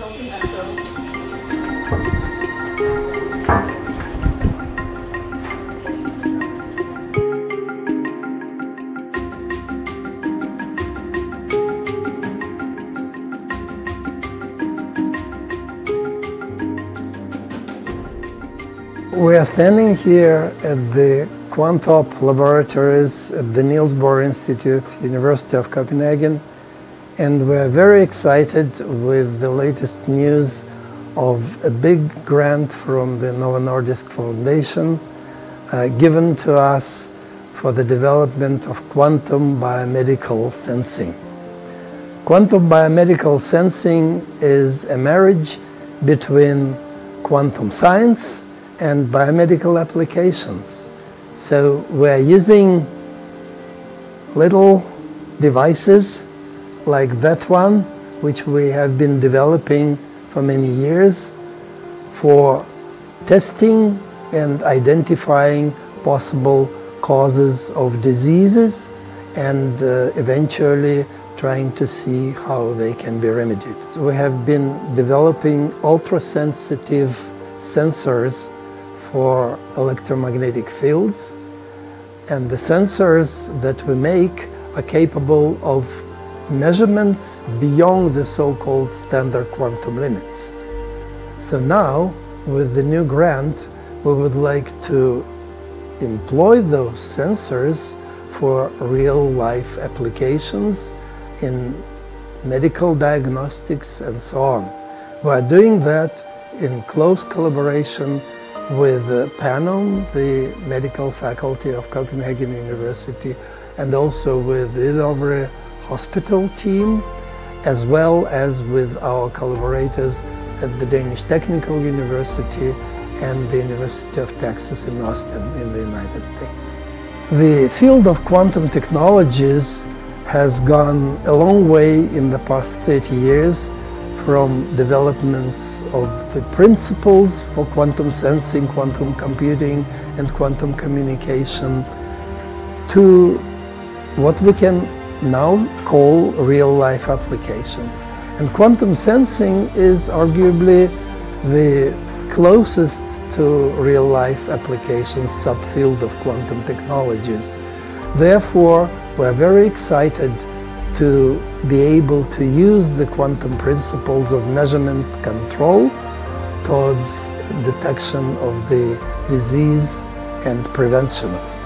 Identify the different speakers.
Speaker 1: We are standing here at the Quantop laboratories at the Niels Bohr Institute, University of Copenhagen, and we're very excited with the latest news of a big grant from the Novo Nordisk Foundation uh, given to us for the development of quantum biomedical sensing. Quantum biomedical sensing is a marriage between quantum science and biomedical applications. So we're using little devices like that one, which we have been developing for many years for testing and identifying possible causes of diseases and uh, eventually trying to see how they can be remedied. We have been developing ultra-sensitive sensors for electromagnetic fields. And the sensors that we make are capable of measurements beyond the so-called standard quantum limits. So now, with the new grant, we would like to employ those sensors for real-life applications in medical diagnostics and so on. We are doing that in close collaboration with uh, Panum, the medical faculty of Copenhagen University, and also with the Hvidovre Hospital team, as well as with our collaborators at the Danish Technical University and the University of Texas in Austin in the United States. The field of quantum technologies has gone a long way in the past 30 years from developments of the principles for quantum sensing, quantum computing, and quantum communication to what we can now call real-life applications. And quantum sensing is arguably the closest to real-life applications subfield of quantum technologies. Therefore, we're very excited to be able to use the quantum principles of measurement control towards detection of the disease and prevention of it.